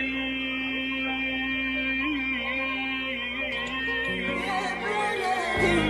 Thank you.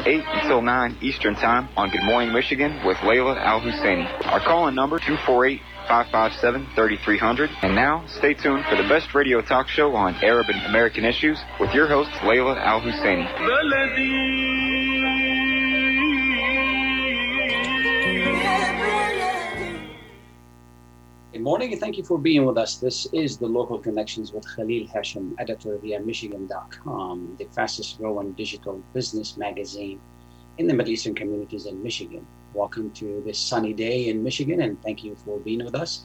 8 until 9 Eastern Time on Good Morning Michigan with Layla Al Husseini. Our call in number 248 557 3300. And now, stay tuned for the best radio talk show on Arab and American issues with your host, Layla Al Husseini. Good morning and thank you for being with us. This is the Local Connections with Khalil Hashim, editor via Michigan.com, the fastest growing digital business magazine in the Middle Eastern communities in Michigan. Welcome to this sunny day in Michigan and thank you for being with us.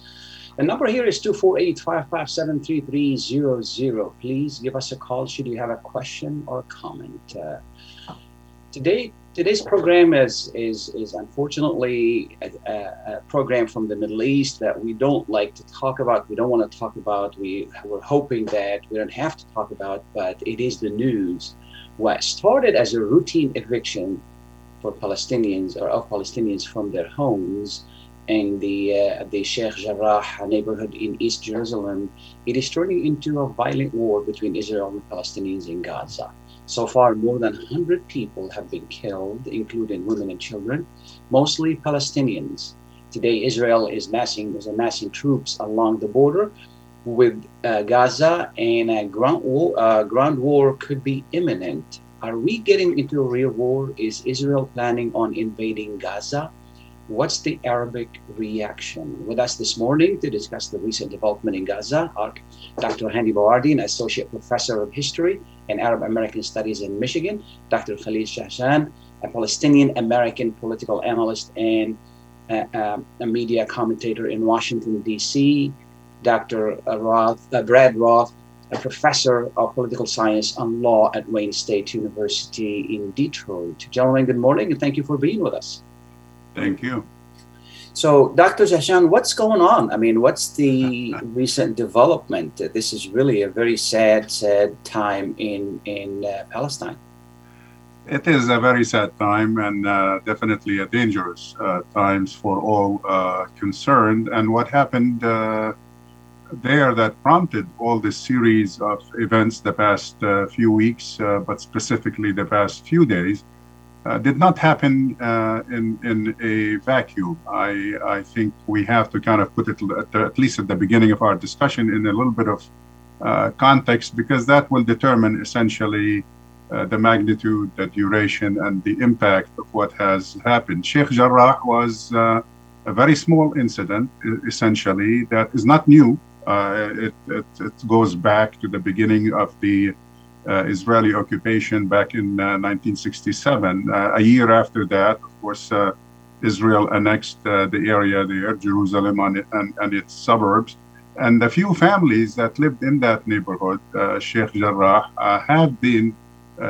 The number here is 248 557 3300. Please give us a call should you have a question or a comment. Uh, today, today's program is is is unfortunately a, a, program from the Middle East that we don't like to talk about. We don't want to talk about. We we're hoping that we don't have to talk about, but it is the news. What started as a routine eviction for Palestinians or of Palestinians from their homes in the uh, the Sheikh Jarrah neighborhood in East Jerusalem, it is turning into a violent war between Israel and Palestinians in Gaza. So far, more than 100 people have been killed, including women and children, mostly Palestinians. Today, Israel is massing, is amassing troops along the border with uh, Gaza, and a ground war, uh, ground war could be imminent. Are we getting into a real war? Is Israel planning on invading Gaza? What's the Arabic reaction? With us this morning to discuss the recent development in Gaza are Dr. Hani Bawardi, an associate professor of history and Arab American Studies in Michigan, Dr. Khalid Jahshan, a Palestinian American political analyst and uh, uh, a media commentator in Washington, D.C., Dr. Roth, uh, Brad Roth, a professor of political science and law at Wayne State University in Detroit. Gentlemen, good morning and thank you for being with us. Thank you. So, Dr. Jahshan, what's going on? I mean, what's the recent development? This is really a very sad, sad time in in uh, Palestine. It is a very sad time and uh, definitely a dangerous uh, times for all uh, concerned. And what happened uh, there that prompted all this series of events the past uh, few weeks, but specifically the past few days, uh, did not happen uh, in in a vacuum. I I think we have to kind of put it at, the, at least at the beginning of our discussion in a little bit of uh, context because that will determine essentially the magnitude, the duration, and the impact of what has happened. Sheikh Jarrah was a very small incident, essentially that is not new. It, it, it goes back to the beginning of the uh, Israeli occupation back in uh, 1967. Uh, a year after that, of course, Israel annexed the area there, Jerusalem and, and, and, its suburbs. And the few families that lived in that neighborhood, Sheikh Jarrah, have been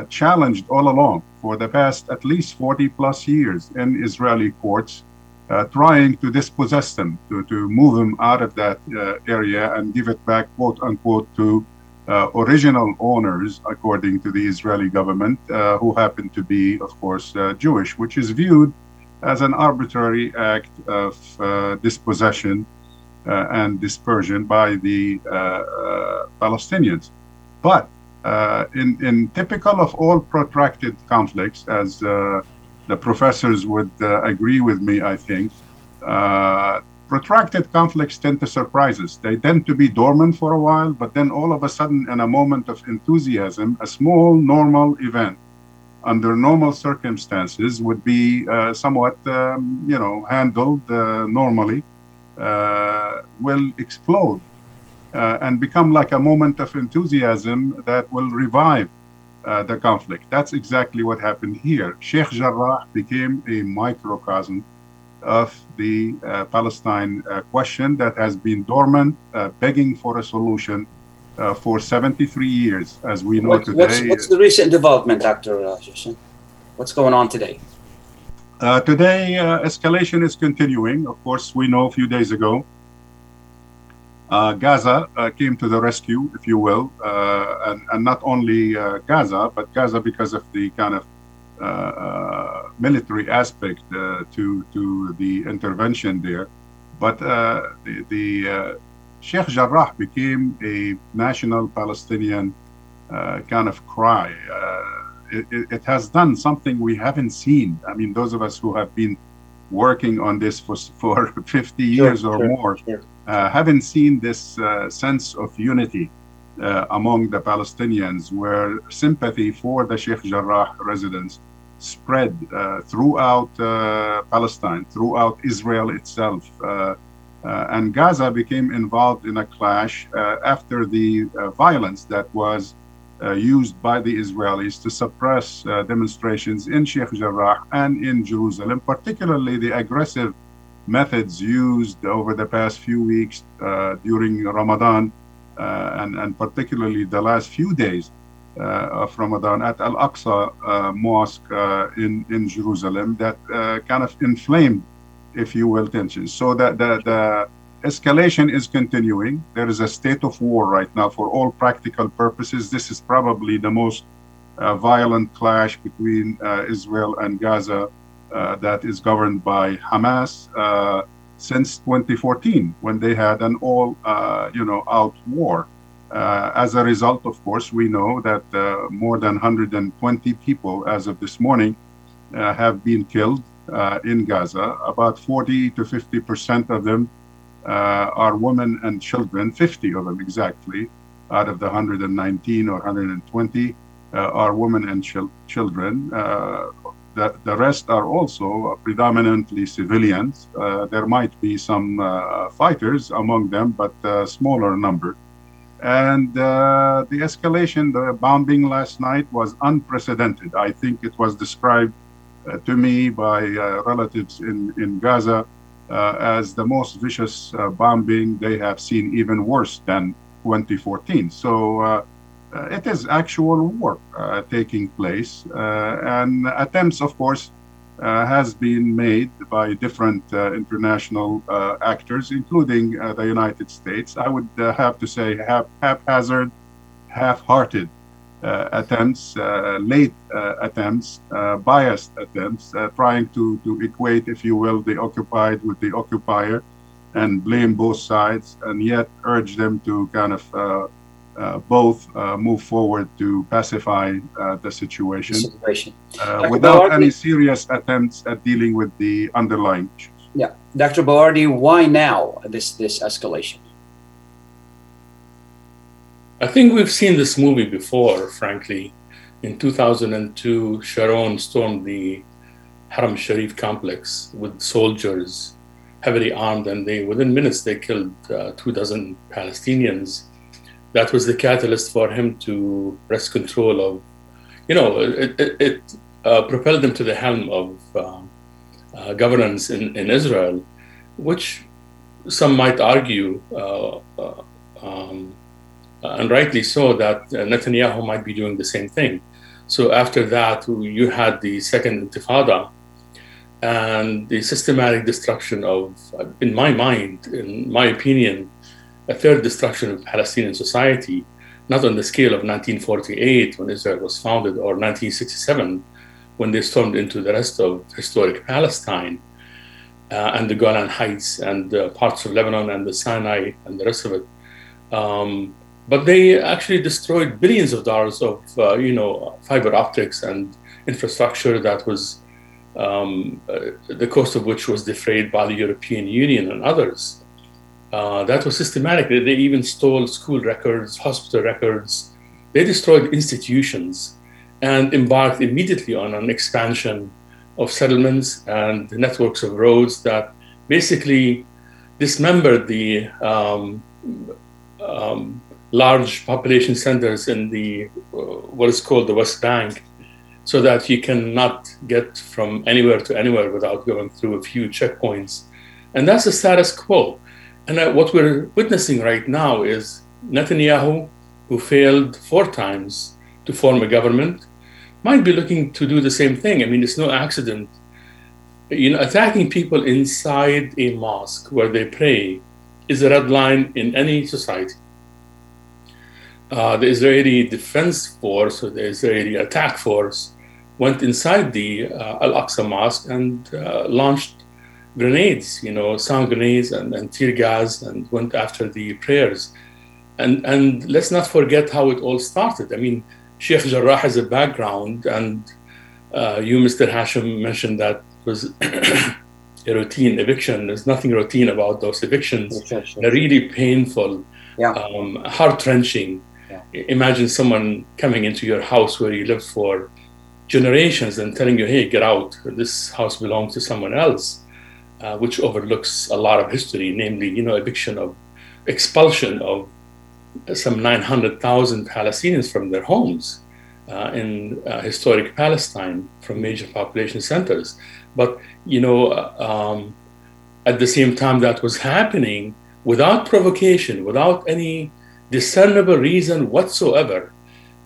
challenged all along for the past at least 40 plus years in Israeli courts. Uh, trying to dispossess them, to, to move them out of that uh, area and give it back, quote unquote, to uh, original owners, according to the Israeli government, uh, who happen to be, of course, uh, Jewish, which is viewed as an arbitrary act of uh, dispossession uh, and dispersion by the uh, Palestinians. But in, in typical of all protracted conflicts, as the professors would agree with me, I think, protracted conflicts tend to surprise us. They tend to be dormant for a while, but then all of a sudden, in a moment of enthusiasm, a small normal event under normal circumstances would be uh, somewhat, um, you know, handled uh, normally, uh, will explode uh, and become like a moment of enthusiasm that will revive uh, the conflict. That's exactly what happened here. Sheikh Jarrah became a microcosm of the uh, Palestine uh, question that has been dormant, uh, begging for a solution uh, for 73 years, as we know What- today. what's, what's the recent development, Dr. Uh, What's going on today? Uh, today, uh, escalation is continuing. Of course, we know a few days ago, uh, Gaza uh, came to the rescue, if you will, uh, and, and not only uh, Gaza, but Gaza because of the kind of uh, uh, military aspect uh, to to the intervention there. But uh, the, the uh, Sheikh Jarrah became a national Palestinian uh, kind of cry. Uh, it, it, has done something we haven't seen. I mean, those of us who have been working on this for, for 50 years or sure, more sure. uh, haven't seen this uh, sense of unity uh, among the Palestinians, where sympathy for the Sheikh Jarrah residents spread uh, throughout uh, Palestine, throughout Israel itself. Uh, and Gaza became involved in a clash after the violence that was used by the Israelis to suppress demonstrations in Sheikh Jarrah and in Jerusalem, particularly the aggressive methods used over the past few weeks during Ramadan uh, and, and particularly the last few days of Ramadan at Al Aqsa uh, Mosque uh, in, in Jerusalem that uh, kind of inflamed, if you will, tensions. So that the, the escalation is continuing. There is a state of war right now for all practical purposes. This is probably the most uh, violent clash between uh, Israel and Gaza uh, that is governed by Hamas uh, since 2014, when they had an all, uh, you know, out war. Uh, as a result, of course, we know that uh, more than 120 people, as of this morning, uh, have been killed in Gaza. About 40 to 50 percent of them are women and children, 50 of them exactly, out of the 119 or 120 uh, are women and chil- children. The, the rest are also predominantly civilians. Uh, there might be some uh, fighters among them, but a smaller number. And uh, the escalation, the bombing last night was unprecedented. I think it was described uh, to me by uh, relatives in, in Gaza uh, as the most vicious uh, bombing they have seen, even worse than 2014. So uh, it is actual war taking place, and attempts, of course, has been made by different uh, international uh, actors, including uh, the United States. I would uh, have to say hap- haphazard, half-hearted uh, attempts, uh, late uh, attempts, uh, biased attempts, uh, trying to, to equate, if you will, the occupied with the occupier and blame both sides, and yet urge them to kind of uh, both uh, move forward to pacify uh, the situation Situation. uh, without Bawardi? any serious attempts at dealing with the underlying issues. Yeah, Dr. Bawardi, why now this this escalation? I think we've seen this movie before, frankly. In 2002, Sharon stormed the Haram Sharif complex with soldiers, heavily armed, and they within minutes they killed uh, two dozen Palestinians. That was the catalyst for him to wrest control of, you know, it, it, it uh, propelled him to the helm of uh, uh, governance in, in Israel, which some might argue, uh, uh, um, and rightly so, that Netanyahu might be doing the same thing. So after that, you had the second Intifada and the systematic destruction of, in my mind, in my opinion, a third destruction of Palestinian society, not on the scale of 1948 when Israel was founded or 1967 when they stormed into the rest of historic Palestine uh, and the Golan Heights and uh, parts of Lebanon and the Sinai and the rest of it. Um, but they actually destroyed billions of dollars of uh, you know fiber optics and infrastructure that was um, uh, the cost of which was defrayed by the European Union and others. Uh, that was systematic. They, they even stole school records, hospital records. They destroyed institutions and embarked immediately on an expansion of settlements and networks of roads that basically dismembered the um, um, large population centers in the uh, what is called the West Bank, so that you cannot get from anywhere to anywhere without going through a few checkpoints, and that's the status quo. And what we're witnessing right now is Netanyahu, who failed four times to form a government, might be looking to do the same thing. I mean, it's no accident. You know, attacking people inside a mosque where they pray is a red line in any society. Uh, the Israeli Defense Force or the Israeli attack force went inside the uh, Al Aqsa Mosque and uh, launched grenades, you know, sound grenades and, and tear gas, and went after the prayers. And and let's not forget how it all started. I mean, Sheikh Jarrah has a background, and uh, you, Mr. Hashim, mentioned that was a routine eviction. There's nothing routine about those evictions. They're really painful, Yeah. um, heart wrenching. Yeah. Imagine someone coming into your house where you lived for generations and telling you, hey, get out. This house belongs to someone else, uh, which overlooks a lot of history, namely, you know, eviction of expulsion of some 900,000 Palestinians from their homes uh, in uh, historic Palestine from major population centers. But, you know, um, at the same time that was happening, without provocation, without any discernible reason whatsoever,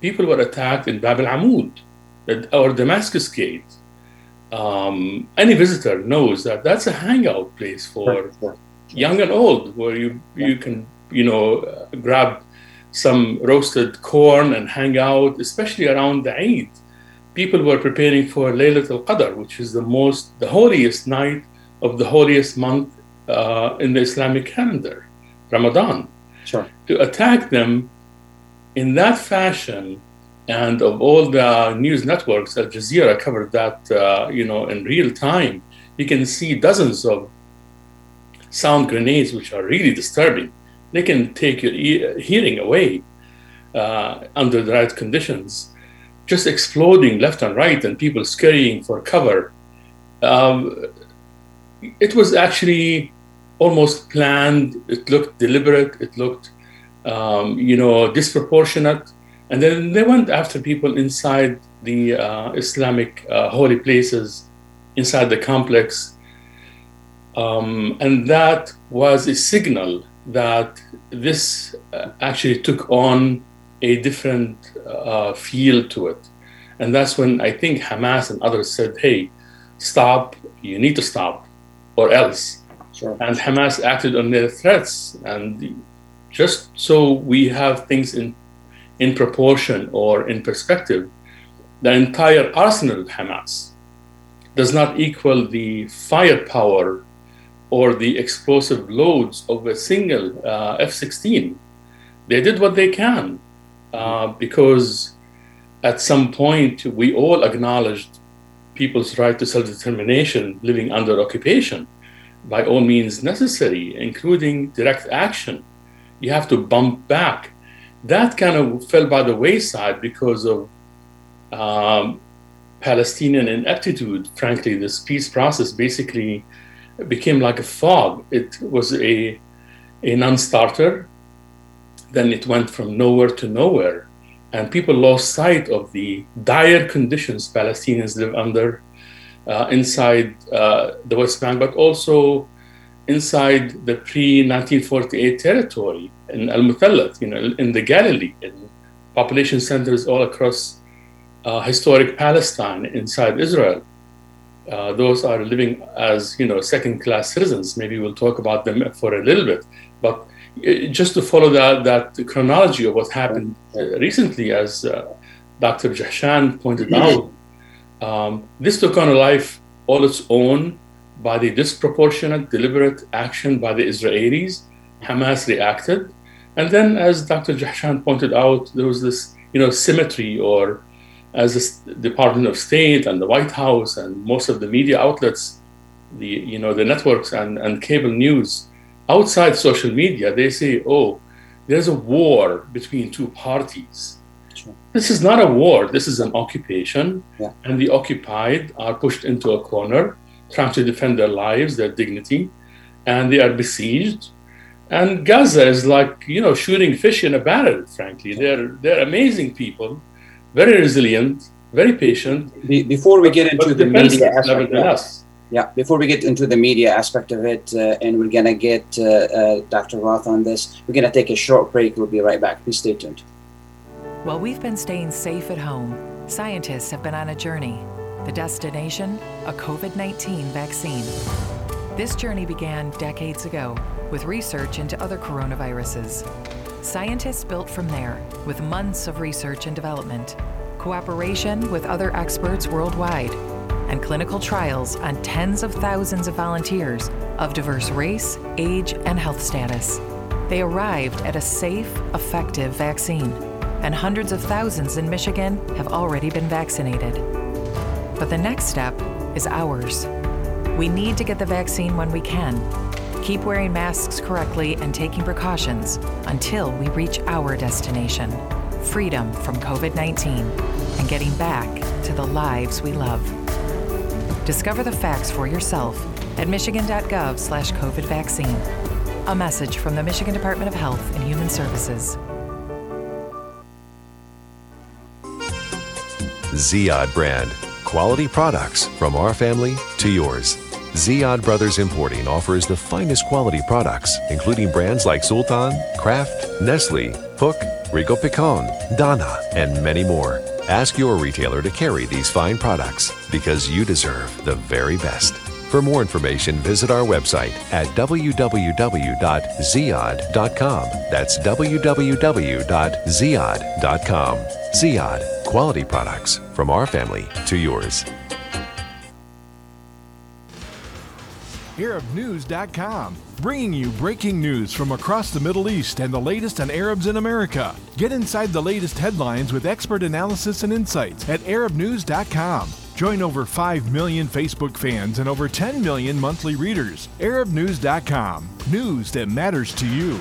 people were attacked in Bab al Amud or Damascus Gate. Um, any visitor knows that that's a hangout place for Yeah. young and old, where you you can you know uh, grab some roasted corn and hang out, especially around the Eid. People were preparing for Laylat al Qadr, which is the most the holiest night of the holiest month uh, in the Islamic calendar, Ramadan. Sure. To attack them in that fashion, and of all the news networks, Al Jazeera covered that uh, you know in real time. You can see dozens of sound grenades, which are really disturbing. They can take your ear, hearing away uh, under the right conditions, just exploding left and right, and people scurrying for cover. Um, it was actually almost planned. It looked deliberate. It looked, um, you know, disproportionate. And then they went after people inside the uh, Islamic uh, holy places, inside the complex. Um, and that was a signal that this uh, actually took on a different uh, feel to it. And that's when I think Hamas and others said, hey, stop, you need to stop, or else. Sure. And Hamas acted on their threats. And just so we have things in, in proportion or in perspective, the entire arsenal of Hamas does not equal the firepower or the explosive loads of a single uh, F 16. They did what they can uh, because at some point we all acknowledged people's right to self determination living under occupation by all means necessary, including direct action. You have to bump back. That kind of fell by the wayside because of um, Palestinian ineptitude. Frankly, this peace process basically became like a fog. It was a, a non starter. Then it went from nowhere to nowhere. And people lost sight of the dire conditions Palestinians live under uh, inside uh, the West Bank, but also inside the pre 1948 territory in Al Muthallat, you know, in the Galilee, in population centers all across uh, historic Palestine inside Israel. Uh, those are living as you know second-class citizens. Maybe we'll talk about them for a little bit, but uh, just to follow that that chronology of what happened uh, recently, as uh, Dr. Jahshan pointed out, um, this took on a life all its own by the disproportionate, deliberate action by the Israelis. Hamas reacted, and then, as Dr. Jahshan pointed out, there was this you know symmetry or as the Department of State and the White House and most of the media outlets, the you know the networks and, and cable news outside social media, they say, oh, there's a war between two parties. Sure. This is not a war. This is an occupation, Yeah. and the occupied are pushed into a corner, trying to defend their lives, their dignity, and they are besieged. And Gaza is like, you know, shooting fish in a barrel, frankly. They're, they're amazing people, very resilient, very patient. Be- before we get into but the media defenseless, aspect, nevertheless. yeah, before we get into the media aspect of it, uh, and we're gonna get uh, uh, Dr. Roth on this, we're gonna take a short break. We'll be right back. Please stay tuned. While we've been staying safe at home, scientists have been on a journey. The destination? A COVID 19 vaccine. This journey began decades ago with research into other coronaviruses. Scientists built from there with months of research and development, cooperation with other experts worldwide, and clinical trials on tens of thousands of volunteers of diverse race, age, and health status. They arrived at a safe, effective vaccine, and hundreds of thousands in Michigan have already been vaccinated. But the next step is ours. We need to get the vaccine when we can. Keep wearing masks correctly and taking precautions until we reach our destination freedom from COVID 19 and getting back to the lives we love. Discover the facts for yourself at michigan.gov slash COVID vaccine. A message from the Michigan Department of Health and Human Services. Ziad brand. Quality products from our family to yours. Ziad Brothers Importing offers the finest quality products, including brands like Sultan, Kraft, Nestle, Hook, Rico Picon, Donna, and many more. Ask your retailer to carry these fine products because you deserve the very best. For more information, visit our website at www.ziad.com. That's www.ziad.com. Ziad, quality products from our family to yours. ArabNews.com, bringing you breaking news from across the Middle East and the latest on Arabs in America. Get inside the latest headlines with expert analysis and insights at ArabNews.com. Join over 5 million Facebook fans and over 10 million monthly readers. ArabNews.com, news that matters to you.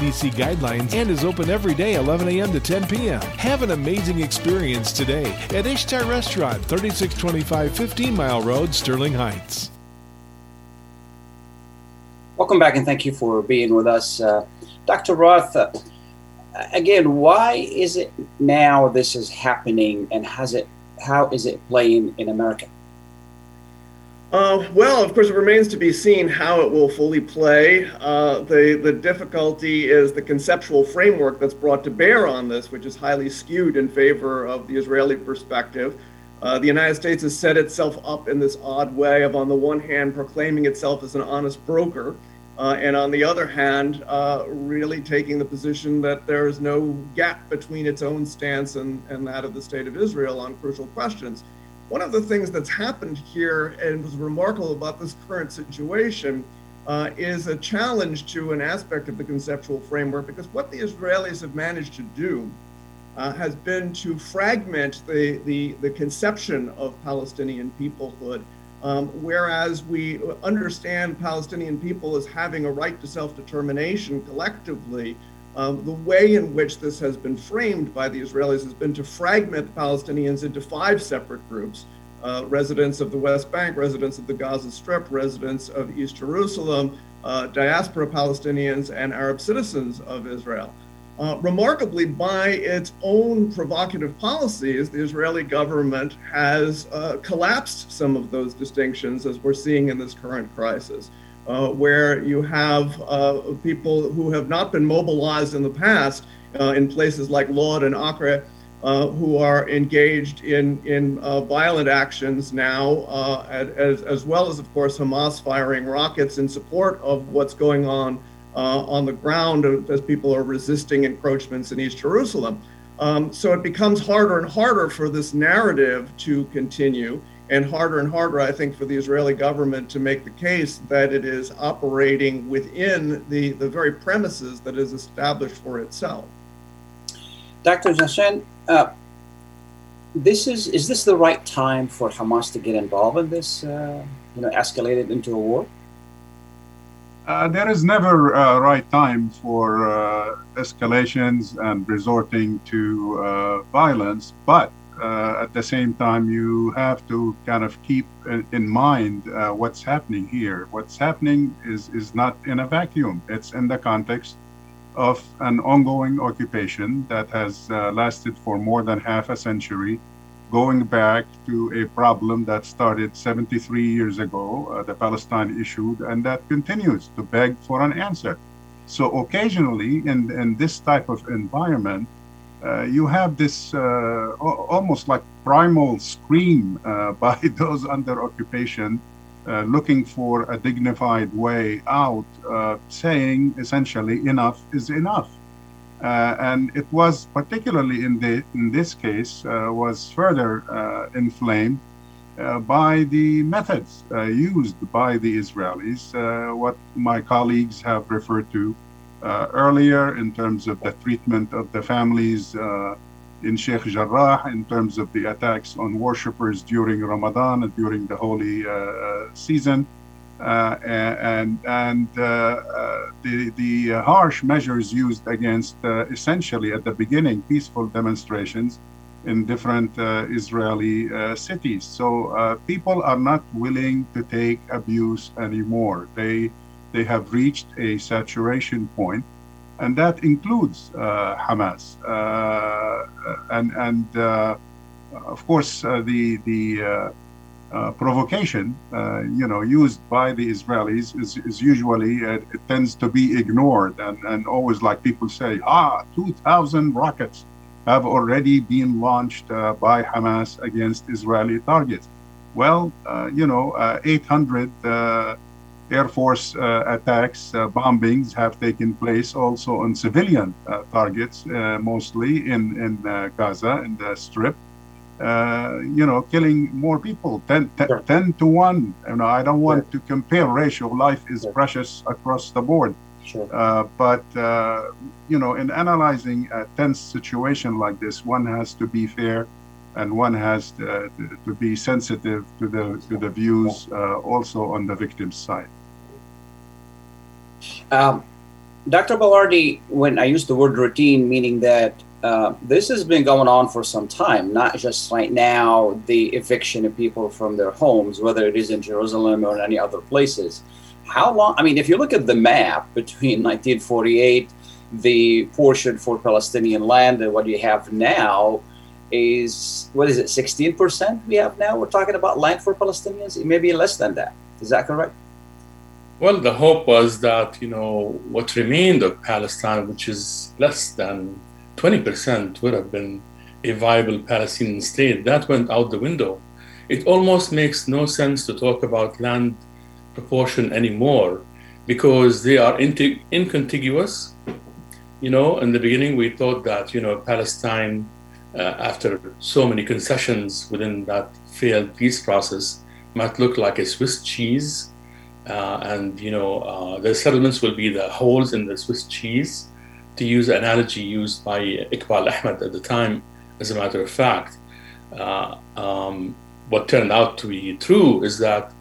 CDC guidelines and is open every day 11 a.m. to 10 p.m. Have an amazing experience today at Ishtar Restaurant, 3625 15 Mile Road, Sterling Heights. Welcome back and thank you for being with us. Uh, Dr. Roth, uh, again, why is it now this is happening and has it, how is it playing in America? Uh, well, of course, it remains to be seen how it will fully play. Uh, the the difficulty is the conceptual framework that's brought to bear on this, which is highly skewed in favor of the Israeli perspective. Uh, the United States has set itself up in this odd way of, on the one hand, proclaiming itself as an honest broker, uh, and on the other hand, uh, really taking the position that there is no gap between its own stance and, and that of the state of Israel on crucial questions. One of the things that's happened here and was remarkable about this current situation uh, is a challenge to an aspect of the conceptual framework because what the Israelis have managed to do uh, has been to fragment the, the, the conception of Palestinian peoplehood. Um, whereas we understand Palestinian people as having a right to self determination collectively, um, the way in which this has been framed by the Israelis has been to fragment Palestinians into five separate groups uh, residents of the West Bank, residents of the Gaza Strip, residents of East Jerusalem, uh, diaspora Palestinians, and Arab citizens of Israel. Uh, remarkably, by its own provocative policies, the Israeli government has uh, collapsed some of those distinctions, as we're seeing in this current crisis uh, where you have uh, people who have not been mobilized in the past uh, in places like Lod and Acre, uh, who are engaged in in uh, violent actions now, uh, as as well as of course Hamas firing rockets in support of what's going on on the ground as people are resisting encroachments in East Jerusalem. Um, so it becomes harder and harder for this narrative to continue. And harder and harder, I think, for the Israeli government to make the case that it is operating within the, the very premises that is established for itself. Dr. Jahshan, uh, this is is this the right time for Hamas to get involved in this? Uh, you know, escalated into a war. Uh, there is never a right time for uh, escalations and resorting to uh, violence, but uh, at the same time, you have to kind of keep in mind uh, what's happening here. What's happening is, is not in a vacuum, it's in the context of an ongoing occupation that has uh, lasted for more than half a century, going back to a problem that started 73 years ago, uh, the Palestine issue, and that continues to beg for an answer. So occasionally, in, in this type of environment, uh, you have this uh, almost like primal scream uh, by those under occupation uh, looking for a dignified way out, uh, saying essentially enough is enough. And it was particularly in the in this case was further inflamed by the methods used by the Israelis, what my colleagues have referred to earlier in terms of the treatment of the families uh, in Sheikh Jarrah, in terms of the attacks on worshippers during Ramadan and during the holy uh, season. Uh, and and uh, uh, the the harsh measures used against essentially at the beginning peaceful demonstrations in different Israeli cities. So people are not willing to take abuse anymore. They they have reached a saturation point, and that includes uh, Hamas. Uh, and and uh, of course, uh, the the uh, provocation, you know, used by the Israelis is, is usually it tends to be ignored, and and always like people say, ah, 2,000 rockets have already been launched by Hamas against Israeli targets. Well, you know, 800 Air Force uh, attacks, uh, bombings have taken place also on civilian uh, targets, mostly in, in Gaza, in the Strip. you know, killing more people, 10, 10, sure. 10 to 1. You know, I don't want sure. to compare ratio. Life is sure. precious across the board. Sure. Uh, but uh, you know, in analyzing a tense situation like this, one has to be fair, and one has to, to be sensitive to the to the views uh, also on the victim's side. Um, Dr. Bawardi, when I use the word routine, meaning that uh, this has been going on for some time, not just right now, the eviction of people from their homes, whether it is in Jerusalem or in any other places. How long? I mean, if you look at the map between 1948, the portion for Palestinian land, and what you have now is, what is it, 16% we have now? We're talking about land for Palestinians? it may be less than that. Is that correct? Well, the hope was that, you know, what remained of Palestine, which is less than 20%, would have been a viable Palestinian state. That went out the window. It almost makes no sense to talk about land proportion anymore because they are incontiguous. You know, in the beginning, we thought that, you know, Palestine, uh, after so many concessions within that failed peace process, might look like a Swiss cheese and you know uh, the settlements will be the holes in the Swiss cheese, to use the analogy used by Eqbal Ahmad at the time. As a matter of fact, uh, um, what turned out to be true is that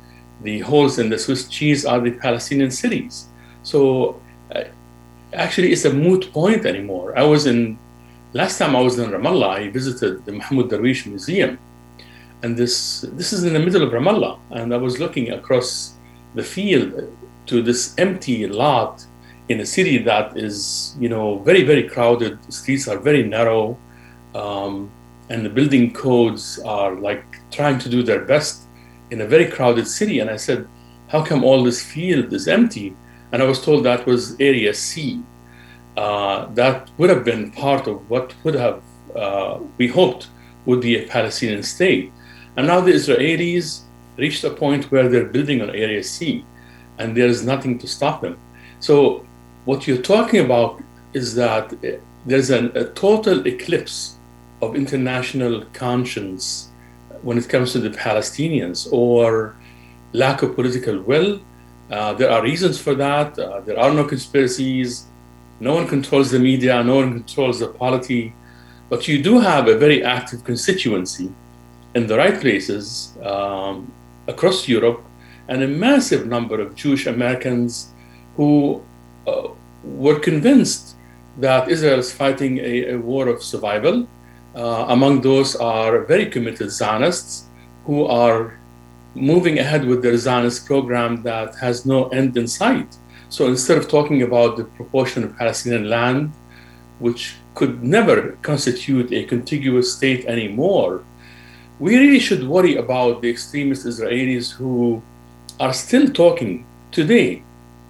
the holes in the Swiss cheese are the Palestinian cities. So uh, actually, it's a moot point anymore. I was in last time I was in Ramallah. I visited the Mahmoud Darwish Museum, and this this is in the middle of Ramallah, and I was looking across the field to this empty lot in a city that is, you know, very, very crowded. Streets are very narrow, um, and the building codes are like trying to do their best in a very crowded city. And I said, how come all this field is empty? And I was told that was Area C. Uh, that would have been part of what would have, uh, we hoped, would be a Palestinian state. And now the Israelis reached a point where they're building on Area C and there's nothing to stop them. So, what you're talking about is that there's an, a total eclipse of international conscience when it comes to the Palestinians or lack of political will. Uh, there are reasons for that. Uh, there are no conspiracies. No one controls the media. No one controls the polity. But you do have a very active constituency in the right places um, across Europe and a massive number of Jewish Americans who uh, were convinced that Israel is fighting a, a war of survival. Uh, among those are very committed Zionists who are moving ahead with their Zionist program that has no end in sight. So instead of talking about the proportion of Palestinian land, which could never constitute a contiguous state anymore, we really should worry about the extremist Israelis who are still talking today,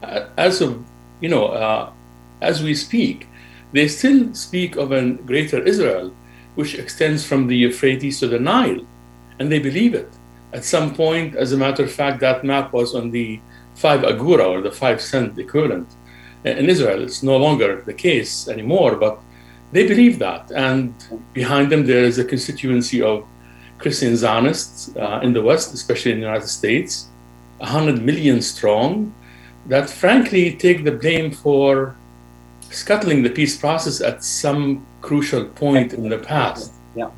uh, as of you know, uh, as we speak, they still speak of a greater Israel, which extends from the Euphrates to the Nile, and they believe it. At some point, as a matter of fact, that map was on the five agura or the five cent equivalent in Israel. It's no longer the case anymore, but they believe that. And behind them, there is a constituency of Christian Zionists uh, in the West, especially in the United States, 100 million strong, that frankly take the blame for scuttling the peace process at some crucial point in the past. Yeah.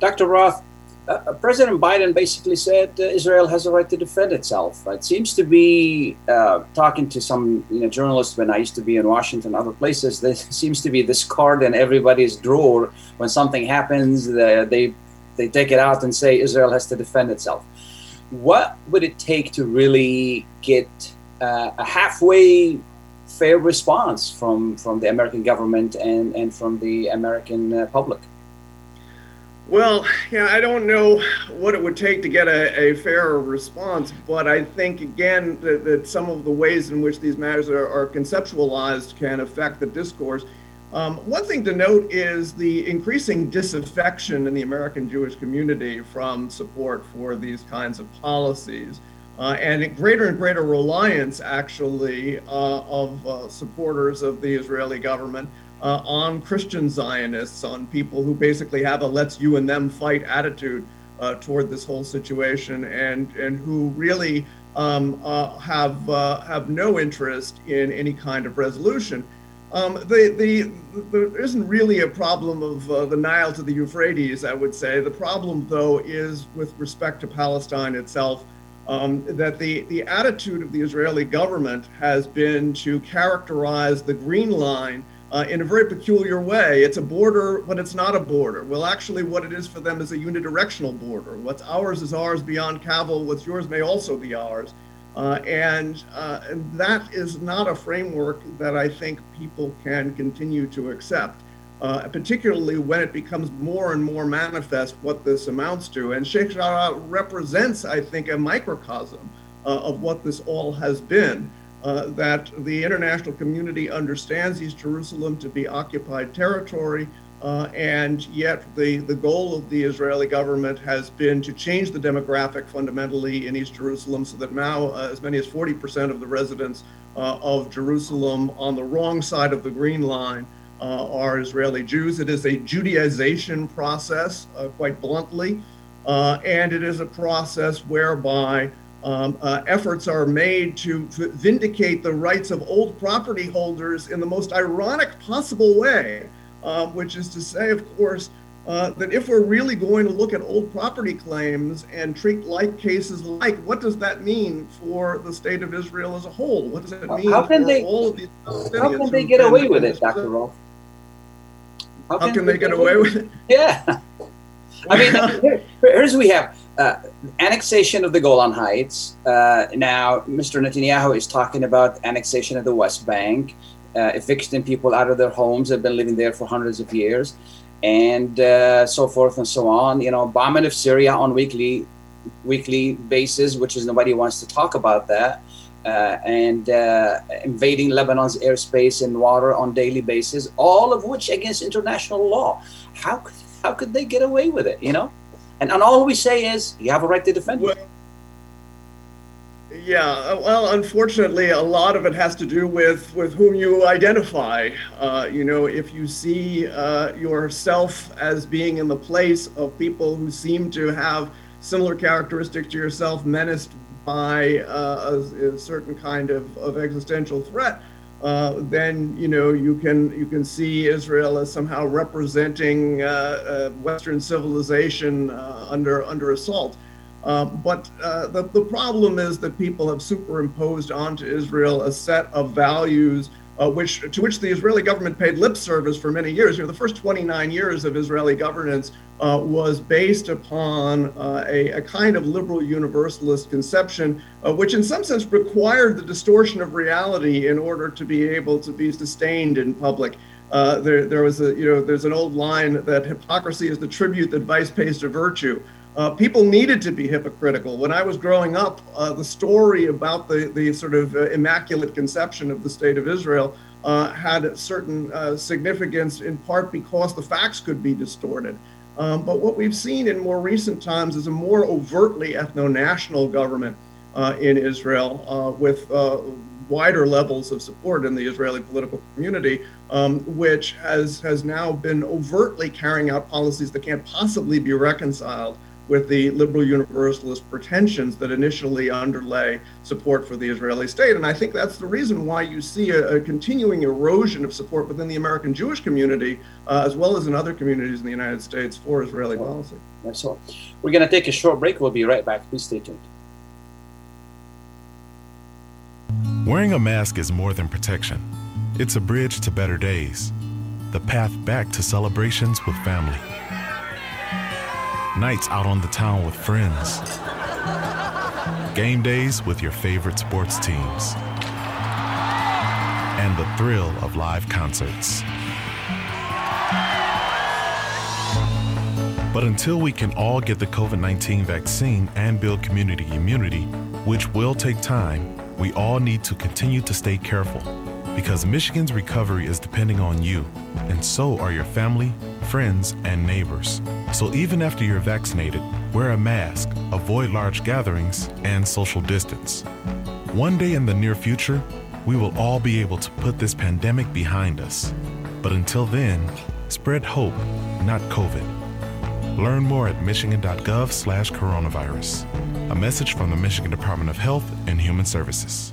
Dr. Roth, uh, President Biden basically said uh, Israel has a right to defend itself. It seems to be uh, talking to some you know, journalists when I used to be in Washington, other places. There seems to be this card in everybody's drawer when something happens. they they take it out and say Israel has to defend itself. What would it take to really get uh, a halfway fair response from from the American government and and from the American uh, public? Well, yeah, I don't know what it would take to get a, a fair response, but I think again that, that, some of the ways in which these matters are, are conceptualized can affect the discourse. Um, one thing to note is the increasing disaffection in the American Jewish community from support for these kinds of policies. Uh, and greater and greater reliance, actually, uh, of uh, supporters of the Israeli government uh, on Christian Zionists, on people who basically have a let's you and them fight attitude uh, toward this whole situation, and and who really um, uh, have have no interest in any kind of resolution. Um, the, the, the, there isn't really a problem of uh, the Nile to the Euphrates, I would say. The problem, though, is with respect to Palestine itself, um, that the, the attitude of the Israeli government has been to characterize the Green Line uh, in a very peculiar way. It's a border, but it's not a border. Well, actually, what it is for them is a unidirectional border. What's ours is ours beyond Kaval, what's yours may also be ours. Uh, and, uh, that is not a framework that I think people can continue to accept, uh, particularly when it becomes more and more manifest what this amounts to. And Sheikh Jarrah represents, I think, a microcosm uh, of what this all has been. Uh, that the international community understands East Jerusalem to be occupied territory, uh, and yet the, the goal of the Israeli government has been to change the demographic fundamentally in East Jerusalem so that now uh, as many as 40% of the residents uh, of Jerusalem on the wrong side of the Green Line uh, are Israeli Jews. It is a Judaization process, quite bluntly, and it is a process whereby um, uh, efforts are made to, vindicate the rights of old property holders in the most ironic possible way, uh, which is to say, of course, uh, that if we're really going to look at old property claims and treat like cases like, what does that mean for the state of Israel as a whole? What does it mean how can they, all of these How can they get away with it, Dr. Roth? How, how can, they, they get away with it? Yeah. I mean, here, here's we have uh, annexation of the Golan Heights. Uh, now, Mr. Netanyahu is talking about annexation of the West Bank, uh, evicting people out of their homes They've been living there for hundreds of years, and uh, so forth and so on. You know, bombing of Syria on weekly weekly basis, which is nobody wants to talk about that. Uh, and uh, invading Lebanon's airspace and water on daily basis, all of which against international law. How how could they get away with it? You know, and, and all we say is you have a right to defend well, Yeah, uh, well, unfortunately, a lot of it has to do with with whom you identify. Uh, you know, if you see uh, yourself as being in the place of people who seem to have similar characteristics to yourself, menaced by uh, a, a, certain kind of, of existential threat, uh, then you know you can you can see Israel as somehow representing uh, Western civilization under under assault. Um, but uh, the, the problem is that people have superimposed onto Israel a set of values uh, which to which the Israeli government paid lip service for many years. You know, the first 29 years of Israeli governance uh, was based upon uh, a, a, kind of liberal universalist conception, uh, which in some sense required the distortion of reality in order to be able to be sustained in public. Uh, there, there was a, you know, there's an old line that hypocrisy is the tribute that vice pays to virtue. Uh, people needed to be hypocritical. When I was growing up, uh, the story about the, the sort of uh, immaculate conception of the state of Israel uh, had a certain uh, significance in part because the facts could be distorted. Um, but what we've seen in more recent times is a more overtly ethno national government uh, in Israel with wider levels of support in the Israeli political community, um, which has, has now been overtly carrying out policies that can't possibly be reconciled with the liberal universalist pretensions that initially underlay support for the Israeli state. And I think that's the reason why you see a, a continuing erosion of support within the American Jewish community, uh, as well as in other communities in the United States for Israeli well, policy. That's all. We're going to take a short break. We'll be right back. Please stay tuned. Wearing a mask is more than protection. It's a bridge to better days, the path back to celebrations with family nights out on the town with friends, game days with your favorite sports teams, and the thrill of live concerts. But until we can all get the COVID 19 vaccine and build community immunity, which will take time, we all need to continue to stay careful because Michigan's recovery is depending on you, and so are your family, friends, and neighbors. So even after you're vaccinated, wear a mask, avoid large gatherings, and social distance. One day in the near future, we will all be able to put this pandemic behind us. But until then, spread hope, not COVID. Learn more at michigan.gov/coronavirus. A message from the Michigan Department of Health and Human Services.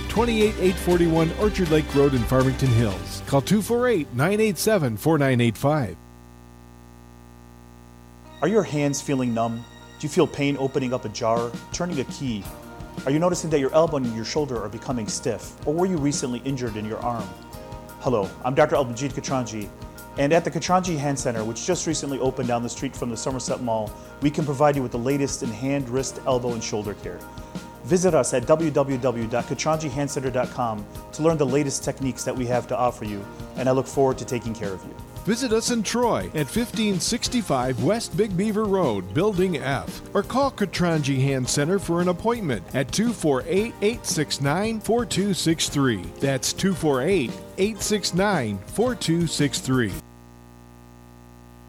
28841 Orchard Lake Road in Farmington Hills. Call 248 987 4985. Are your hands feeling numb? Do you feel pain opening up a jar, turning a key? Are you noticing that your elbow and your shoulder are becoming stiff? Or were you recently injured in your arm? Hello, I'm Dr. Albanjit Katranji, and at the Katranji Hand Center, which just recently opened down the street from the Somerset Mall, we can provide you with the latest in hand, wrist, elbow, and shoulder care. Visit us at www.katranjihandcenter.com to learn the latest techniques that we have to offer you, and I look forward to taking care of you. Visit us in Troy at 1565 West Big Beaver Road, Building F, or call Katranji Hand Center for an appointment at 248 869 4263. That's 248 869 4263.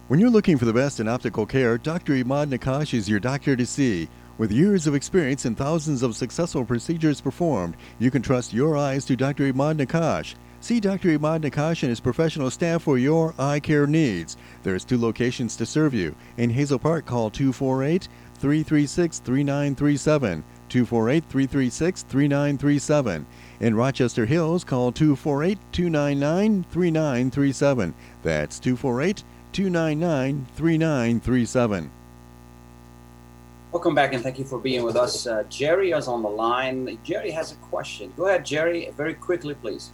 When you're looking for the best in optical care, Dr. Imad Nakash is your doctor to see. With years of experience and thousands of successful procedures performed, you can trust your eyes to Dr. Imad Nakash. See Dr. Imad Nakash and his professional staff for your eye care needs. There's two locations to serve you. In Hazel Park, call 248 336 3937. 248 336 3937. In Rochester Hills, call 248 299 3937. That's 248 299 3937. Welcome back and thank you for being with us. Uh, Jerry is on the line. Jerry has a question. Go ahead, Jerry, very quickly, please.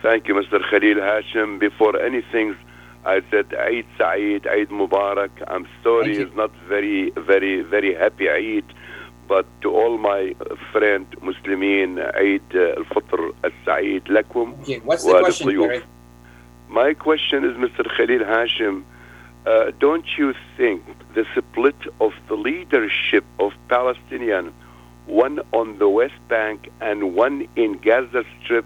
Thank you, Mr. Khalil Hashim. Before anything, I said Eid Saeed, Eid Mubarak. I'm sorry, it's not very, very, very happy Eid, but to all my friend Muslimin, Eid al-Fitr al-Sa'id lakum. Okay, what's the question, Gary? My question is, Mr. Khalil Hashim, uh, don't you think the split of the leadership of Palestinian, one on the West Bank and one in Gaza Strip,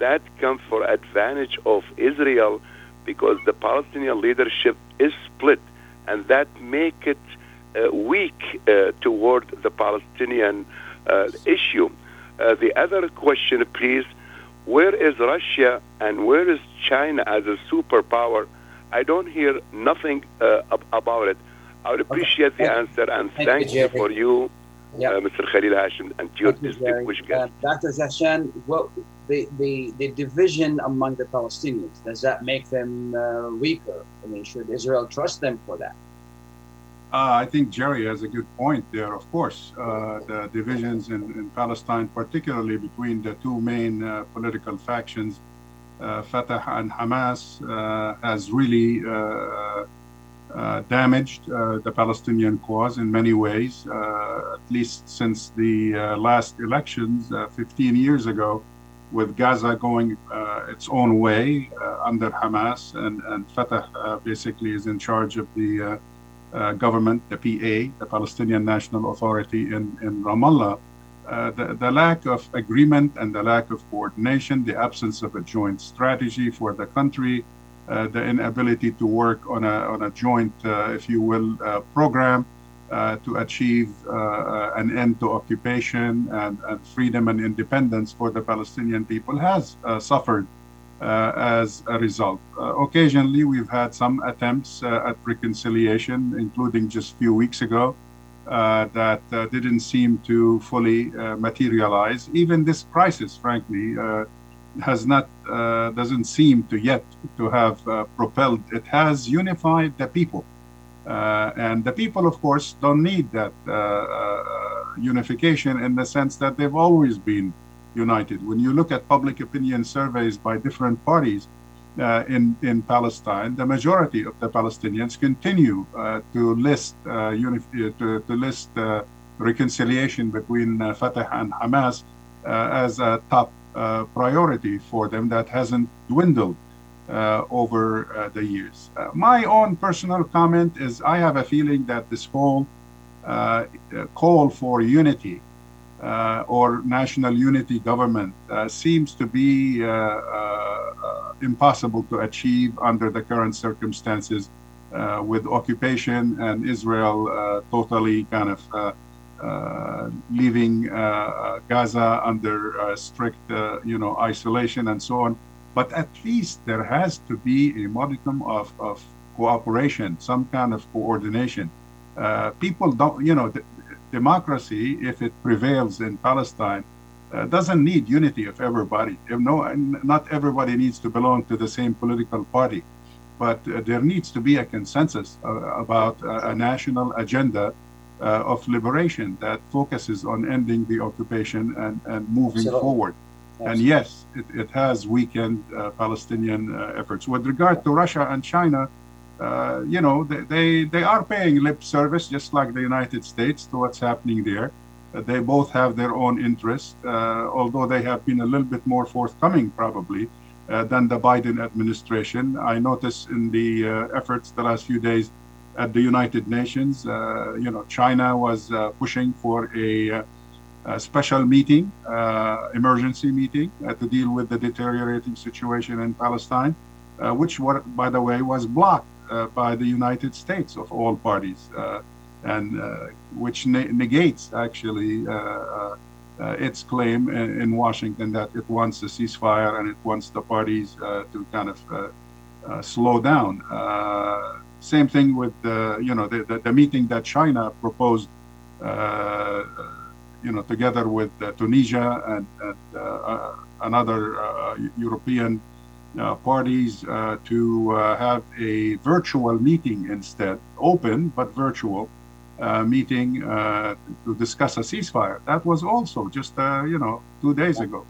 that comes for advantage of Israel because the Palestinian leadership is split, and that make it uh, weak uh, toward the Palestinian uh, issue. Uh, the other question, please, where is Russia and where is China as a superpower? I don't hear nothing uh, ab- about it. I would appreciate Okay. the answer and Thank thank, you, you, for you, Yeah. uh, Mr. Khalil Hashim, and your Thank you, distinguished guest. Uh, Dr. Jahshan, what the, the, the division among the Palestinians, does that make them uh, weaker? I mean, should Israel trust them for that? Uh, I think Jerry has a good point there. Of course, uh, the divisions in, in Palestine, particularly between the two main uh, political factions, uh, Fatah and Hamas, uh, has really uh, uh, damaged uh, the Palestinian cause in many ways, uh, at least since the uh, last elections uh, 15 years ago, with Gaza going uh, its own way uh, under Hamas, and, and Fatah uh, basically is in charge of the uh, uh, government, the PA, the Palestinian National Authority in, in Ramallah, uh, the, the lack of agreement and the lack of coordination, the absence of a joint strategy for the country, uh, the inability to work on a, on a joint, uh, if you will, uh, program uh, to achieve uh, uh, an end to occupation and, and freedom and independence for the Palestinian people has uh, suffered uh, as a result. Uh, occasionally, we've had some attempts uh, at reconciliation, including just a few weeks ago, uh, that uh, didn't seem to fully uh, materialize. Even this crisis, frankly, uh, has not uh, doesn't seem to yet to have uh, propelled. It has unified the people, uh, and the people, of course, don't need that uh, uh, unification in the sense that they've always been united. When you look at public opinion surveys by different parties uh, in in Palestine, the majority of the Palestinians continue to list unif- to, to list reconciliation between Fatah and Hamas as a top priority for them that hasn't dwindled uh, over uh, the years. Uh, my own personal comment is I have a feeling that this whole uh, call for unity uh, or national unity government uh, seems to be uh, uh, impossible to achieve under the current circumstances uh, with occupation and Israel uh, totally kind of uh, uh, leaving uh, Gaza under uh, strict, uh, you know, isolation and so on. But at least there has to be a modicum of, of cooperation, some kind of coordination. Uh, people don't, you know, democracy, if it prevails in Palestine, uh, doesn't need unity of everybody. No, not everybody needs to belong to the same political party, but uh, there needs to be a consensus uh, about uh, a national agenda uh, of liberation that focuses on ending the occupation and, and moving Absolutely. forward. And yes, it, it has weakened uh, Palestinian uh, efforts. With regard to Russia and China, uh, you know, they, they, they are paying lip service, just like the United States, to what's happening there. Uh, they both have their own interests, uh, although they have been a little bit more forthcoming, probably, uh, than the Biden administration. I noticed in the uh, efforts the last few days at the United Nations, uh, you know, China was uh, pushing for a, uh, a special meeting, emergency meeting, to deal with the deteriorating situation in Palestine, which, wa- by the way, was blocked by the United States of all parties, and which ne- negates actually uh, its claim in, in Washington that it wants a ceasefire and it wants the parties uh, to kind of uh, slow down. Same thing with the, you know, the, the, the meeting that China proposed, uh, you know, together with uh, Tunisia and, and uh, another uh, European uh, parties to have a virtual meeting instead, open but virtual meeting to discuss a ceasefire. That was also just, you know, two days ago,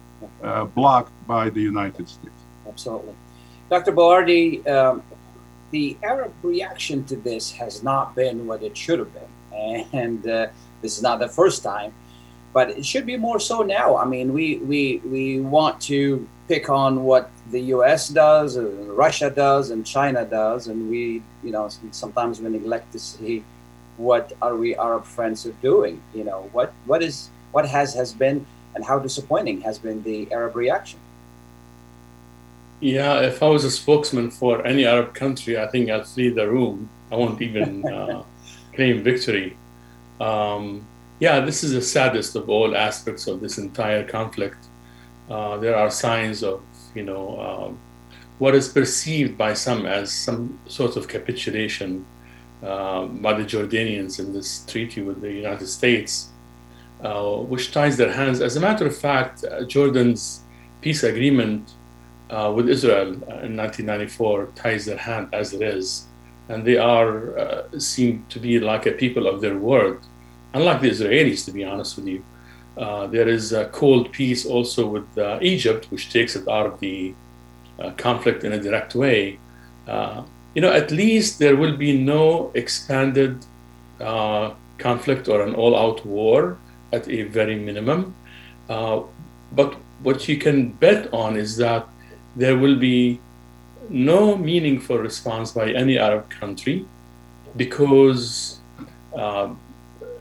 blocked by the United States. Absolutely. Dr. Bawardi, um, the Arab reaction to this has not been what it should have been. And uh, This is not the first time, but it should be more so now. I mean, we we we want to pick on what the U.S. does, and Russia does, and China does, and we, you know, sometimes we neglect to see what are we Arab friends are doing. You know, what what is what has has been and how disappointing has been the Arab reaction. Yeah, if I was a spokesman for any Arab country, I think I'd flee the room. I won't even uh, claim victory. Um, yeah, this is the saddest of all aspects of this entire conflict. Uh, there are signs of, you know, um, what is perceived by some as some sort of capitulation uh, by the Jordanians in this treaty with the United States, uh, which ties their hands. As a matter of fact, uh, Jordan's peace agreement uh, with Israel in 1994 ties their hand as it is, and they are uh, seem to be like a people of their word, unlike the Israelis, to be honest with you. Uh, there is a cold peace also with uh, Egypt, which takes it out of the uh, conflict in a direct way. Uh, you know, at least there will be no expanded conflict or an all-out war at a very minimum. but what you can bet on is that there will be no meaningful response by any Arab country because uh,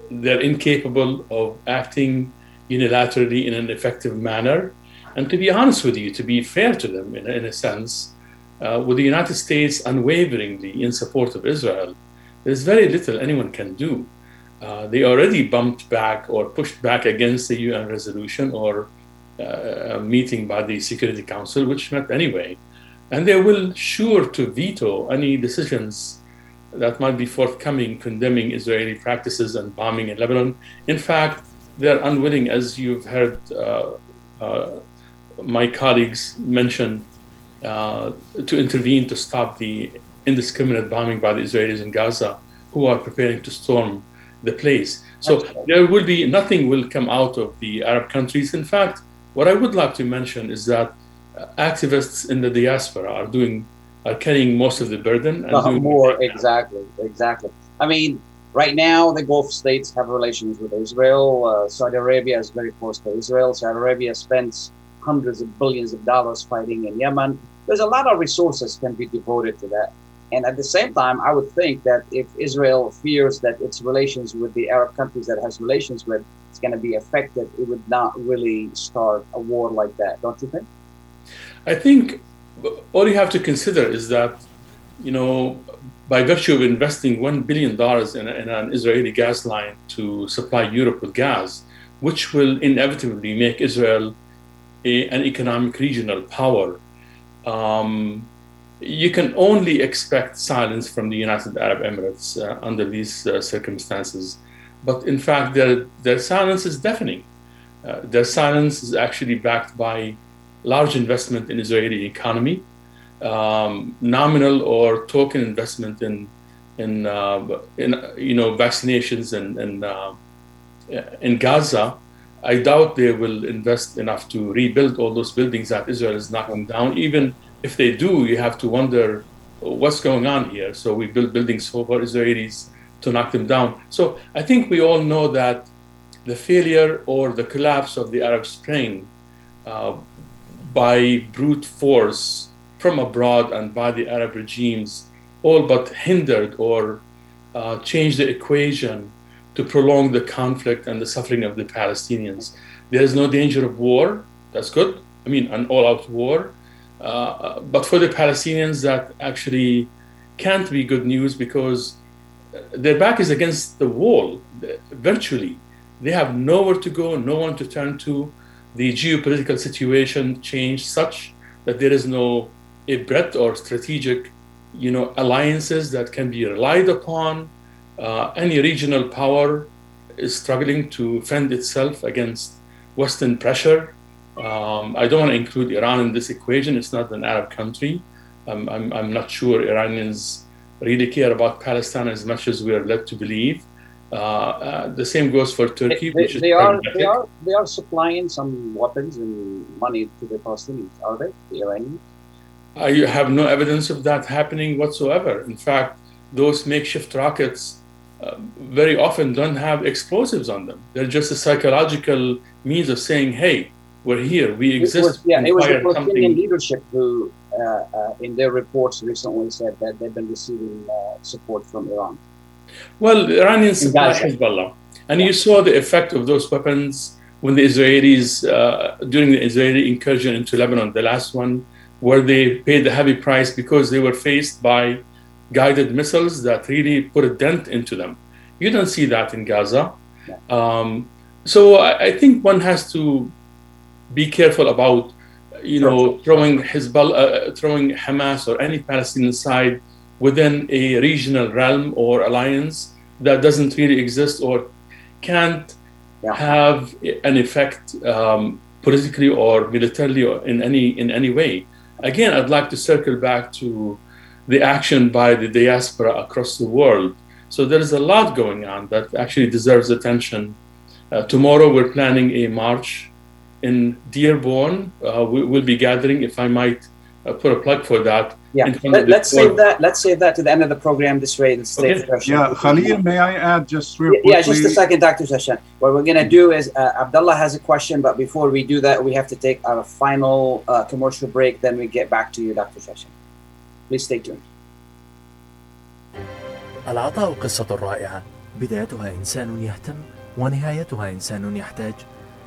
they're incapable of acting unilaterally in an effective manner. And to be honest with you, to be fair to them in, in a sense, uh, with the United States unwaveringly in support of Israel, there's very little anyone can do. Uh, they already bumped back or pushed back against the UN resolution or uh, a meeting by the Security Council, which met anyway. And they will sure to veto any decisions that might be forthcoming condemning Israeli practices and bombing in Lebanon. In fact, they're unwilling, as you've heard uh, uh, my colleagues mention, uh, to intervene to stop the indiscriminate bombing by the Israelis in Gaza, who are preparing to storm the place. So there will be nothing will come out of the Arab countries. In fact, what I would like to mention is that uh, activists in the diaspora are doing are carrying most of the burden. And uh, more exactly, exactly. I mean, right now the Gulf states have relations with Israel. Uh, Saudi Arabia is very close to Israel. Saudi Arabia spends hundreds of billions of dollars fighting in Yemen. There's a lot of resources can be devoted to that. And at the same time, I would think that if Israel fears that its relations with the Arab countries that has relations with is going to be affected, it would not really start a war like that, don't you think? I think all you have to consider is that, you know, by virtue of investing $1 billion in, in an Israeli gas line to supply Europe with gas, which will inevitably make Israel a, an economic regional power, um, you can only expect silence from the United Arab Emirates uh, under these uh, circumstances. But in fact, their, their silence is deafening. Uh, their silence is actually backed by large investment in Israeli economy, um, nominal or token investment in, in, uh, in you know, vaccinations and, and uh, in Gaza. I doubt they will invest enough to rebuild all those buildings that Israel is knocking down, even if they do, you have to wonder what's going on here. So we build buildings for Israelis to knock them down. So I think we all know that the failure or the collapse of the Arab Spring uh, by brute force from abroad and by the Arab regimes all but hindered or uh, changed the equation to prolong the conflict and the suffering of the Palestinians. There is no danger of war. That's good. I mean, an all out war. Uh, but for the Palestinians, that actually can't be good news because their back is against the wall, virtually. They have nowhere to go, no one to turn to. The geopolitical situation changed such that there is no a breadth or strategic, you know, alliances that can be relied upon. Uh, any regional power is struggling to fend itself against Western pressure. Um, I don't want to include Iran in this equation. It's not an Arab country. Um, I'm, I'm not sure Iranians really care about Palestine as much as we are led to believe. Uh, uh, the same goes for Turkey, they, which they, are, they are they are supplying some weapons and money to the Palestinians, are they? The Iranians? I have no evidence of that happening whatsoever. In fact, those makeshift rockets uh, very often don't have explosives on them. They're just a psychological means of saying, "Hey, we're here. We exist." was, yeah, it was the Palestinian something." leadership who, uh, uh, in their reports recently, said that they've been receiving uh, support from Iran. Well, Iranians supply. Hezbollah, and you saw the effect of those weapons when the Israelis uh, during the Israeli incursion into Lebanon, the last one, where they paid the heavy price because they were faced by guided missiles that really put a dent into them. You don't see that in Gaza. Um, so I, I think one has to be careful about, you know, throwing Hezbollah, uh, throwing Hamas or any Palestinian side within a regional realm or alliance that doesn't really exist or can't have an effect um, politically or militarily or in any in any way. Again, I'd like to circle back to the action by the diaspora across the world. So there is a lot going on that actually deserves attention. Uh, tomorrow we're planning a march in Dearborn. Uh, we, will be gathering, if I might uh, put a plug for that. Yeah, Let, us save that. Let's save that to the end of the program. This way, it'll okay. Yeah, Khalil, may I add just real yeah. Yeah, just a second, Doctor Jahshan. What we're gonna do is uh, Abdullah has a question, but before we do that, we have to take our final uh, commercial break. Then we get back to you, Doctor Jahshan. Please stay tuned. العطاء قصة رائعة بدايتها إنسان يهتم ونهايتها إنسان يحتاج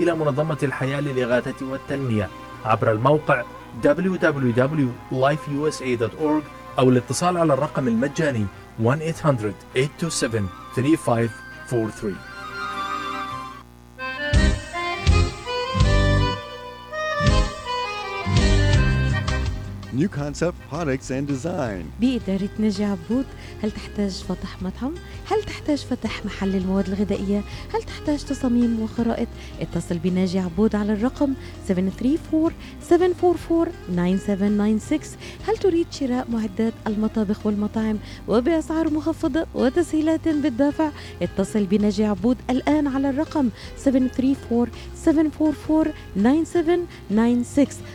إلى منظمة الحياة للإغاثة والتنمية. عبر الموقع www.lifeusa.org أو الاتصال على الرقم المجاني 1-800-827-3543 New concept products and design. بإدارة ناجي عبود هل تحتاج فتح مطعم؟ هل تحتاج فتح محل المواد الغذائية؟ هل تحتاج تصاميم وخرائط؟ اتصل بناجي عبود على الرقم 734-744-9796 هل تريد شراء معدات المطابخ والمطاعم وبأسعار مخفضة وتسهيلات بالدافع؟ اتصل بناجي عبود الآن على الرقم 734-744-9796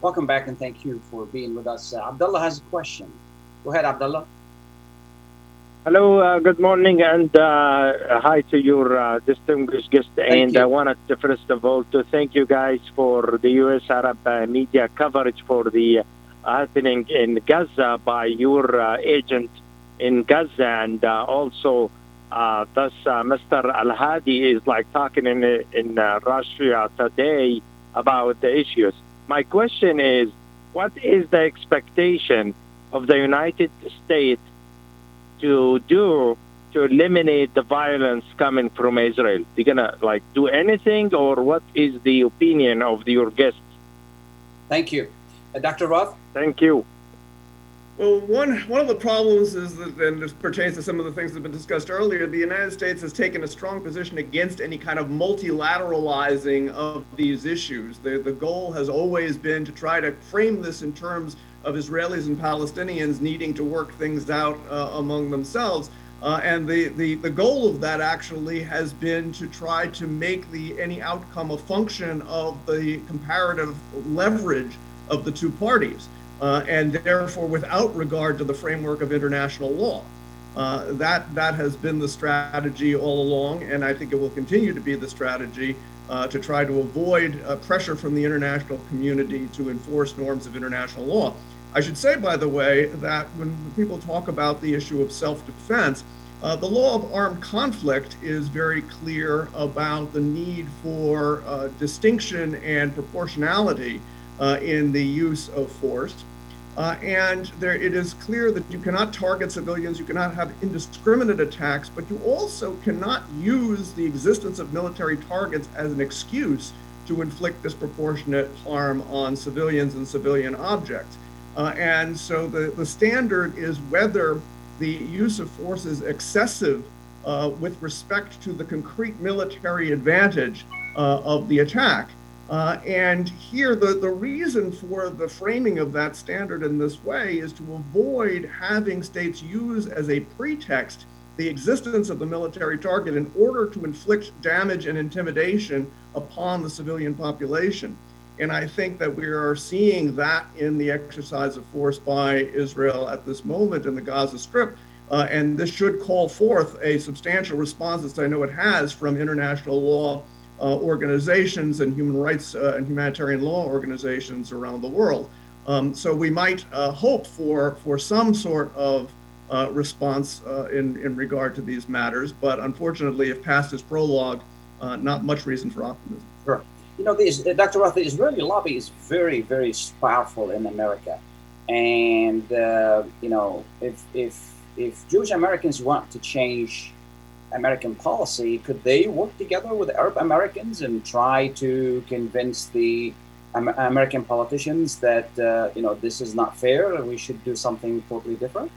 Welcome back and thank you for being with us. Uh, Abdullah has a question. Go ahead, Abdullah. Hello, uh, good morning, and uh, hi to your uh, distinguished guest. and you. I wanted to first of all to thank you guys for the U.S. Arab uh, media coverage for the uh, happening in Gaza by your uh, agent in Gaza, and uh, also uh, thus uh, Mr. Al Hadi is like talking in in uh, Russia today about the issues. My question is, what is the expectation of the United States to do to eliminate the violence coming from Israel? They're gonna like do anything, or what is the opinion of your guests? Thank you, uh, Dr. Roth. Thank you. Well, one one of the problems is that, and this pertains to some of the things that have been discussed earlier. The United States has taken a strong position against any kind of multilateralizing of these issues. The the goal has always been to try to frame this in terms of Israelis and Palestinians needing to work things out uh, among themselves. Uh, and the, the, the goal of that actually has been to try to make the any outcome a function of the comparative leverage of the two parties uh, and therefore without regard to the framework of international law. Uh, that that has been the strategy all along, and I think it will continue to be the strategy uh, to try to avoid uh, pressure from the international community to enforce norms of international law. I should say, by the way, that when people talk about the issue of self-defense, uh, the law of armed conflict is very clear about the need for uh, distinction and proportionality in the use of force. Uh, and there, it is clear that you cannot target civilians, you cannot have indiscriminate attacks, but you also cannot use the existence of military targets as an excuse to inflict disproportionate harm on civilians and civilian objects. Uh, and so the, the standard is whether the use of force is excessive uh, with respect to the concrete military advantage uh, of the attack. Uh, and here, the, the reason for the framing of that standard in this way is to avoid having states use as a pretext the existence of the military target in order to inflict damage and intimidation upon the civilian population. And I think that we are seeing that in the exercise of force by Israel at this moment in the Gaza Strip. Uh, and this should call forth a substantial response, as I know it has, from international law uh, organizations and human rights uh, and humanitarian law organizations around the world. Um, so we might uh, hope for for some sort of uh, response uh, in in regard to these matters, but unfortunately, if past is prologue, uh, not much reason for optimism. Sure. You know, this, Dr. Roth, the Israeli lobby is very, very powerful in America, and you know, if if if Jewish Americans want to change American policy, could they work together with Arab Americans and try to convince the American politicians that uh, you know this is not fair and we should do something totally different?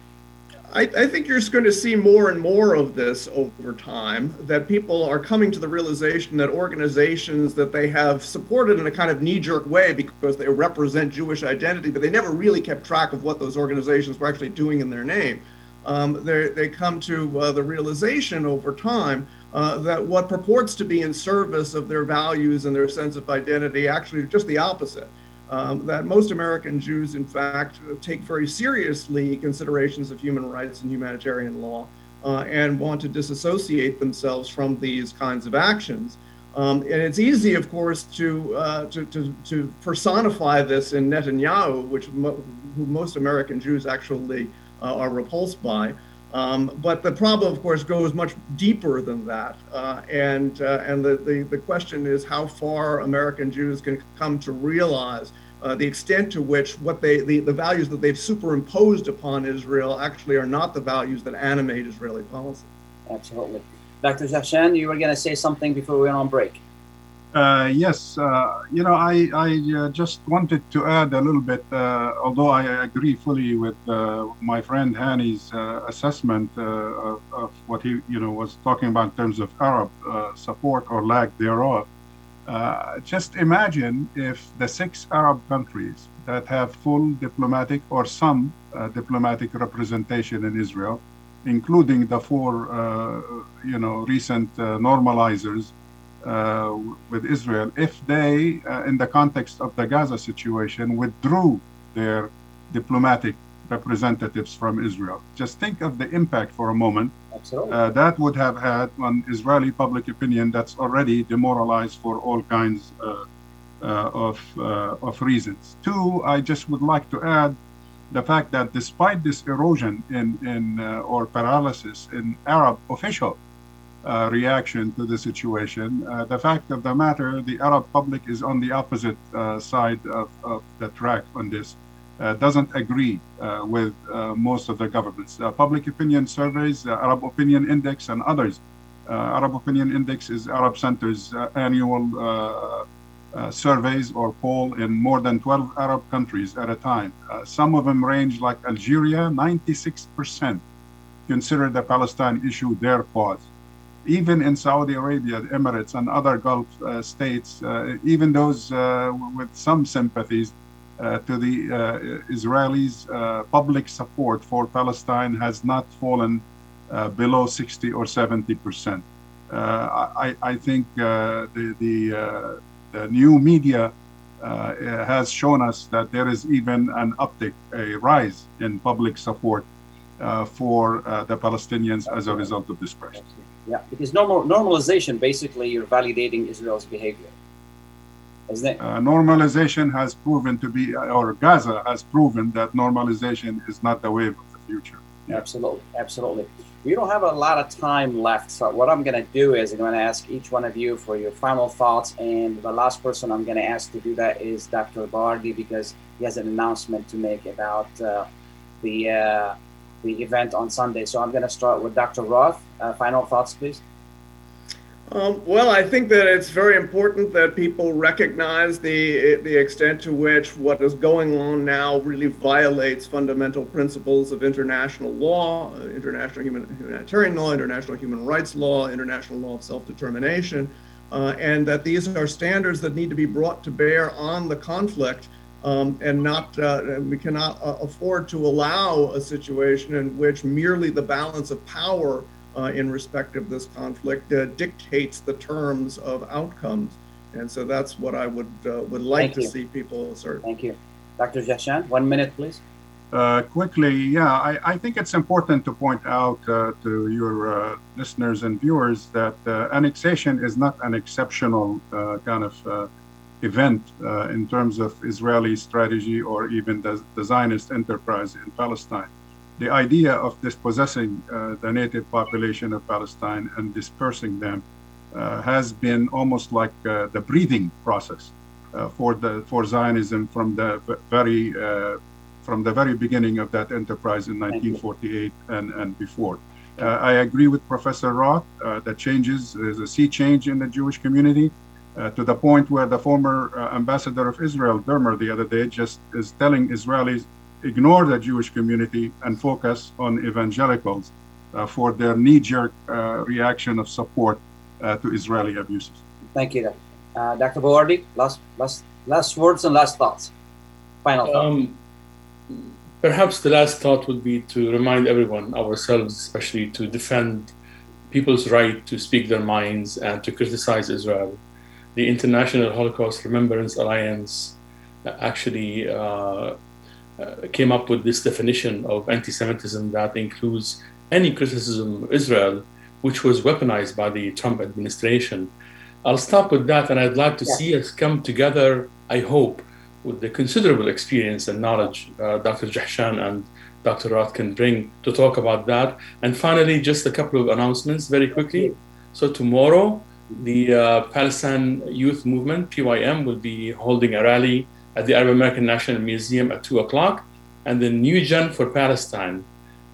I, I, think you're just going to see more and more of this over time. That people are coming to the realization that organizations that they have supported in a kind of knee-jerk way because they represent Jewish identity, but they never really kept track of what those organizations were actually doing in their name um, they come to uh, the realization over time uh, that what purports to be in service of their values and their sense of identity actually is just the opposite. Um, that most American Jews, in fact, take very seriously considerations of human rights and humanitarian law uh, and want to disassociate themselves from these kinds of actions. Um, and it's easy, of course, to, uh, to, to, to, personify this in Netanyahu, which mo- who most American Jews actually uh, are repulsed by. Um, but the problem, of course, goes much deeper than that. Uh, and uh, and the, the, the, question is how far American Jews can come to realize uh, the extent to which what they the, the values that they've superimposed upon Israel actually are not the values that animate Israeli policy. Absolutely. Dr. Jahshan, you were going to say something before we went on break. Uh, yes, uh, you know, I, I uh, just wanted to add a little bit, uh, although I agree fully with uh, my friend Hani's uh, assessment of, of, what he, you know, was talking about in terms of Arab support or lack thereof. just imagine if the six Arab countries that have full diplomatic or some diplomatic representation in Israel, including the four, you know, recent normalizers, with Israel if they, uh, in the context of the Gaza situation, withdrew their diplomatic representatives from Israel. Just think of the impact for a moment uh, that would have had on Israeli public opinion that's already demoralized for all kinds uh, uh, of, uh, of reasons. Two, I just would like to add the fact that despite this erosion in, in or paralysis in Arab official uh, reaction to the situation. Uh, the fact of the matter, the Arab public is on the opposite uh, side of, of, the track on this. uh, doesn't agree uh, with uh, most of the governments. Public opinion surveys, Arab Opinion Index, and others. Arab Opinion Index is Arab Center's annual surveys or poll in more than 12 Arab countries at a time. some of them range like Algeria, 96% consider the Palestine issue their cause even in Saudi Arabia, Emirates, and other Gulf uh, states, uh, even those uh, with some sympathies uh, to the uh, Israelis' uh, public support for Palestine has not fallen below 60 or 70 percent. I, I, think the, the, the, new media has shown us that there is even an uptick, a rise in public support for the Palestinians as a result of this pressure. Yeah, because normal normalization basically you're validating Israel's behavior, isn't it? Uh, normalization has proven to be, or Gaza has proven that normalization is not the wave of the future. Yeah. Absolutely, absolutely. We don't have a lot of time left, so what I'm going to do is I'm going to ask each one of you for your final thoughts, and the last person I'm going to ask to do that is Dr. Bawardi because he has an announcement to make about uh, the. Uh, the event on Sunday. So I'm going to start with Dr. Roth. Uh, final thoughts, please. Um, well, I think that it's very important that people recognize the the extent to which what is going on now really violates fundamental principles of international law, uh, international human, humanitarian law, international human rights law, international law of self-determination, uh, and that these are standards that need to be brought to bear on the conflict um, and not uh, we cannot uh, afford to allow a situation in which merely the balance of power uh, in respect of this conflict uh, dictates the terms of outcomes. And so that's what I would uh, would like Thank to you. see people assert. Thank you, Dr. Jahshan, One minute, please. Uh, quickly, yeah, I, I, think it's important to point out uh, to your uh, listeners and viewers that annexation is not an exceptional kind of event uh, in terms of Israeli strategy or even the, the, Zionist enterprise in Palestine. The idea of dispossessing uh, the native population of Palestine and dispersing them uh, has been almost like uh, the breathing process uh, for the for Zionism from the very uh, from the very beginning of that enterprise in 1948 and, and before. I agree with Professor Roth that changes is a sea change in the Jewish community uh, to the point where the former uh, ambassador of Israel, Dermer, the other day, just is telling Israelis ignore the Jewish community and focus on evangelicals uh, for their knee-jerk uh, reaction of support uh, to Israeli abuses. Thank you, uh, Dr. Bawardi. Last, last, last words and last thoughts. Final thoughts. Um, perhaps the last thought would be to remind everyone, ourselves especially, to defend people's right to speak their minds and to criticize Israel the International Holocaust Remembrance Alliance actually uh, came up with this definition of anti Semitism that includes any criticism of Israel which was weaponized by the Trump administration. I'll stop with that, and I'd like to yeah. see us come together, I hope, with the considerable experience and knowledge uh, Dr. Jahshan and Dr. Roth can bring to talk about that. And finally, just a couple of announcements very quickly. So, tomorrow, the uh, Palestine Youth Movement, PYM, will be holding a rally at the Arab American National Museum at 2 o'clock. And the New Gen for Palestine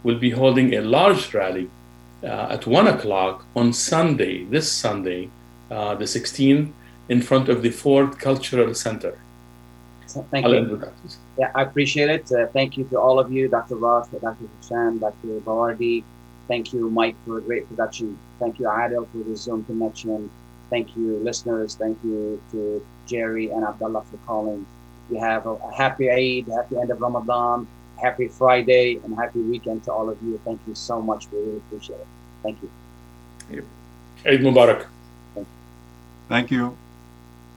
will be holding a large rally uh, at 1 o'clock on Sunday, this Sunday, uh, the 16th, in front of the Ford Cultural Center. Thank I'll you. Yeah, I appreciate it. Uh, thank you to all of you, Dr. Roth, Dr. Hussein, Dr. Bawardi, Thank you, Mike, for a great production. Thank you, Adel, for the Zoom connection. Thank you, listeners. Thank you to Jerry and Abdullah for calling. You have a, a happy Eid, happy end of Ramadan, happy Friday, and happy weekend to all of you. Thank you so much. We really appreciate it. Thank you. Eid Mubarak. Thank you.